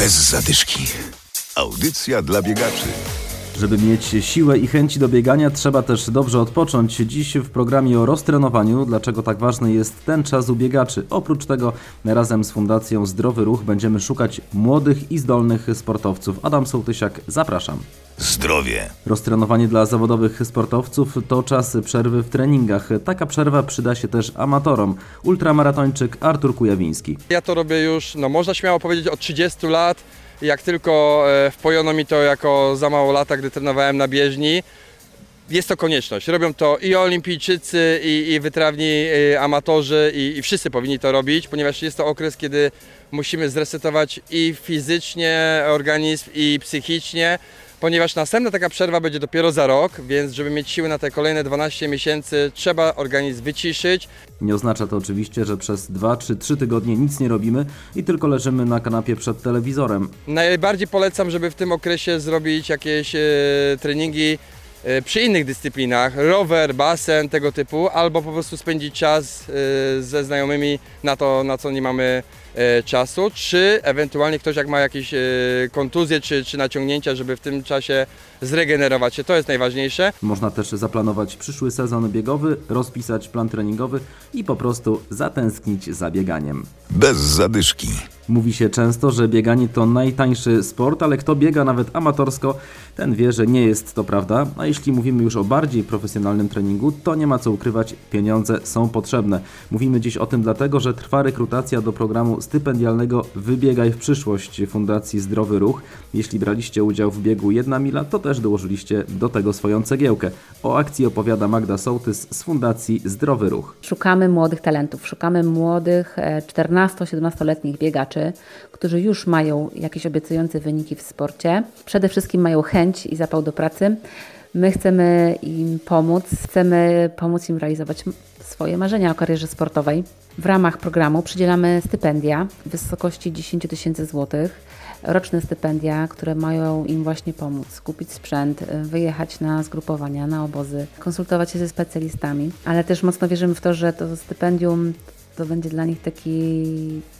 Bez zadyszki. Audycja dla biegaczy. Żeby mieć siłę i chęci do biegania, trzeba też dobrze odpocząć. Dziś w programie o roztrenowaniu, dlaczego tak ważny jest ten czas u biegaczy. Oprócz tego razem z Fundacją Zdrowy Ruch będziemy szukać młodych i zdolnych sportowców. Adam Sołtysiak, zapraszam. Zdrowie. Roztrenowanie dla zawodowych sportowców to czas przerwy w treningach. Taka przerwa przyda się też amatorom. Ultramaratończyk Artur Kujawiński. Ja to robię już, no można śmiało powiedzieć, od 30 lat. Jak tylko e, wpojono mi to jako za mało lata, gdy trenowałem na bieżni, jest to konieczność. Robią to i olimpijczycy, i, i wytrawni i amatorzy, i, i wszyscy powinni to robić, ponieważ jest to okres, kiedy musimy zresetować i fizycznie organizm, i psychicznie, ponieważ następna taka przerwa będzie dopiero za rok, więc żeby mieć siły na te kolejne 12 miesięcy, trzeba organizm wyciszyć. Nie oznacza to oczywiście, że przez 2 czy 3 tygodnie nic nie robimy i tylko leżymy na kanapie przed telewizorem. Najbardziej polecam, żeby w tym okresie zrobić jakieś e, treningi przy innych dyscyplinach, rower, basen, tego typu, albo po prostu spędzić czas e, ze znajomymi na to, na co nie mamy e, czasu, czy ewentualnie ktoś jak ma jakieś e, kontuzje czy, czy naciągnięcia, żeby w tym czasie zregenerować się, to jest najważniejsze. Można też zaplanować przyszły sezon biegowy, rozpisać plan treningowy i po prostu zatęsknić za bieganiem. Bez zadyszki. Mówi się często, że bieganie to najtańszy sport, ale kto biega nawet amatorsko, ten wie, że nie jest to prawda. A jeśli mówimy już o bardziej profesjonalnym treningu, to nie ma co ukrywać, pieniądze są potrzebne. Mówimy dziś o tym dlatego, że trwa rekrutacja do programu stypendialnego Wybiegaj w przyszłość Fundacji Zdrowy Ruch. Jeśli braliście udział w biegu jedna mila, to też dołożyliście do tego swoją cegiełkę. O akcji opowiada Magda Sołtys z Fundacji Zdrowy Ruch. Szukamy młodych talentów, szukamy młodych e, 14-17-letnich biegaczy, którzy już mają jakieś obiecujące wyniki w sporcie. Przede wszystkim mają chęć i zapał do pracy. My chcemy im pomóc, chcemy pomóc im realizować swoje marzenia o karierze sportowej. W ramach programu przydzielamy stypendia w wysokości 10 tysięcy złotych. Roczne stypendia, które mają im właśnie pomóc kupić sprzęt, y, wyjechać na zgrupowania, na obozy, konsultować się ze specjalistami, ale też mocno wierzymy w to, że to stypendium to będzie dla nich taki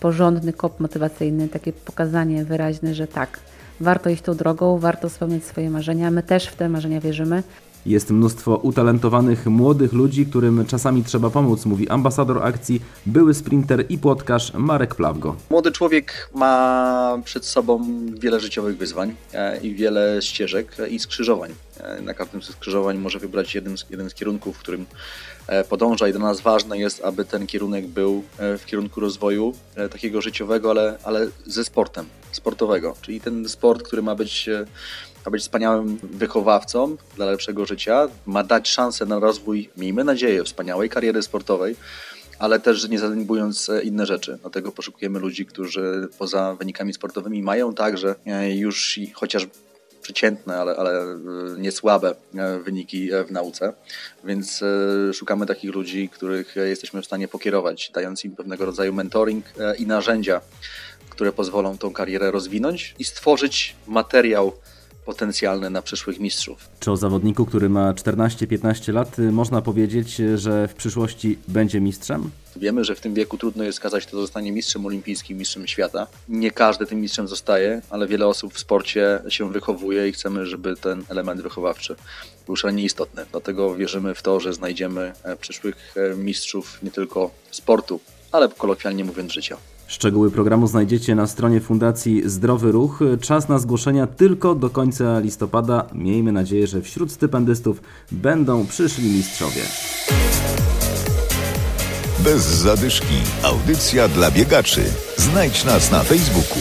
porządny kop motywacyjny, takie pokazanie wyraźne, że tak, warto iść tą drogą, warto spełniać swoje marzenia. My też w te marzenia wierzymy. Jest mnóstwo utalentowanych młodych ludzi, którym czasami trzeba pomóc, mówi ambasador akcji, były sprinter i płotkarz Marek Plawgo. Młody człowiek ma przed sobą wiele życiowych wyzwań e, i wiele ścieżek i skrzyżowań. E, Na każdym ze skrzyżowań może wybrać jeden z, jeden z kierunków, w którym e, podąża i dla nas ważne jest, aby ten kierunek był e, w kierunku rozwoju takiego życiowego, ale, ale ze sportem, sportowego. Czyli ten sport, który ma być, ma być wspaniałym wychowawcą dla lepszego życia, ma dać szansę na rozwój, miejmy nadzieję, wspaniałej kariery sportowej, ale też nie zaniedbując inne rzeczy. Dlatego poszukujemy ludzi, którzy poza wynikami sportowymi mają także już chociaż przeciętne, ale, ale e, nie słabe e, wyniki e, w nauce. Więc szukamy takich ludzi, których jesteśmy w stanie pokierować, dając im pewnego rodzaju mentoring i narzędzia, które pozwolą tą karierę rozwinąć i stworzyć materiał potencjalny na przyszłych mistrzów. Czy o zawodniku, który ma 14-15 lat, y, można powiedzieć, że w przyszłości będzie mistrzem? Wiemy, że w tym wieku trudno jest skazać, kto zostanie mistrzem olimpijskim, mistrzem świata. Nie każdy tym mistrzem zostaje, ale wiele osób w sporcie się wychowuje i chcemy, żeby ten element wychowawczy był szalenie istotny. Dlatego wierzymy w to, że znajdziemy e, przyszłych e, mistrzów nie tylko sportu, ale kolokwialnie mówiąc życia. Szczegóły programu znajdziecie na stronie Fundacji Zdrowy Ruch. Czas na zgłoszenia tylko do końca listopada. Miejmy nadzieję, że wśród stypendystów będą przyszli mistrzowie. Bez zadyszki. Audycja dla biegaczy. Znajdź nas na Facebooku.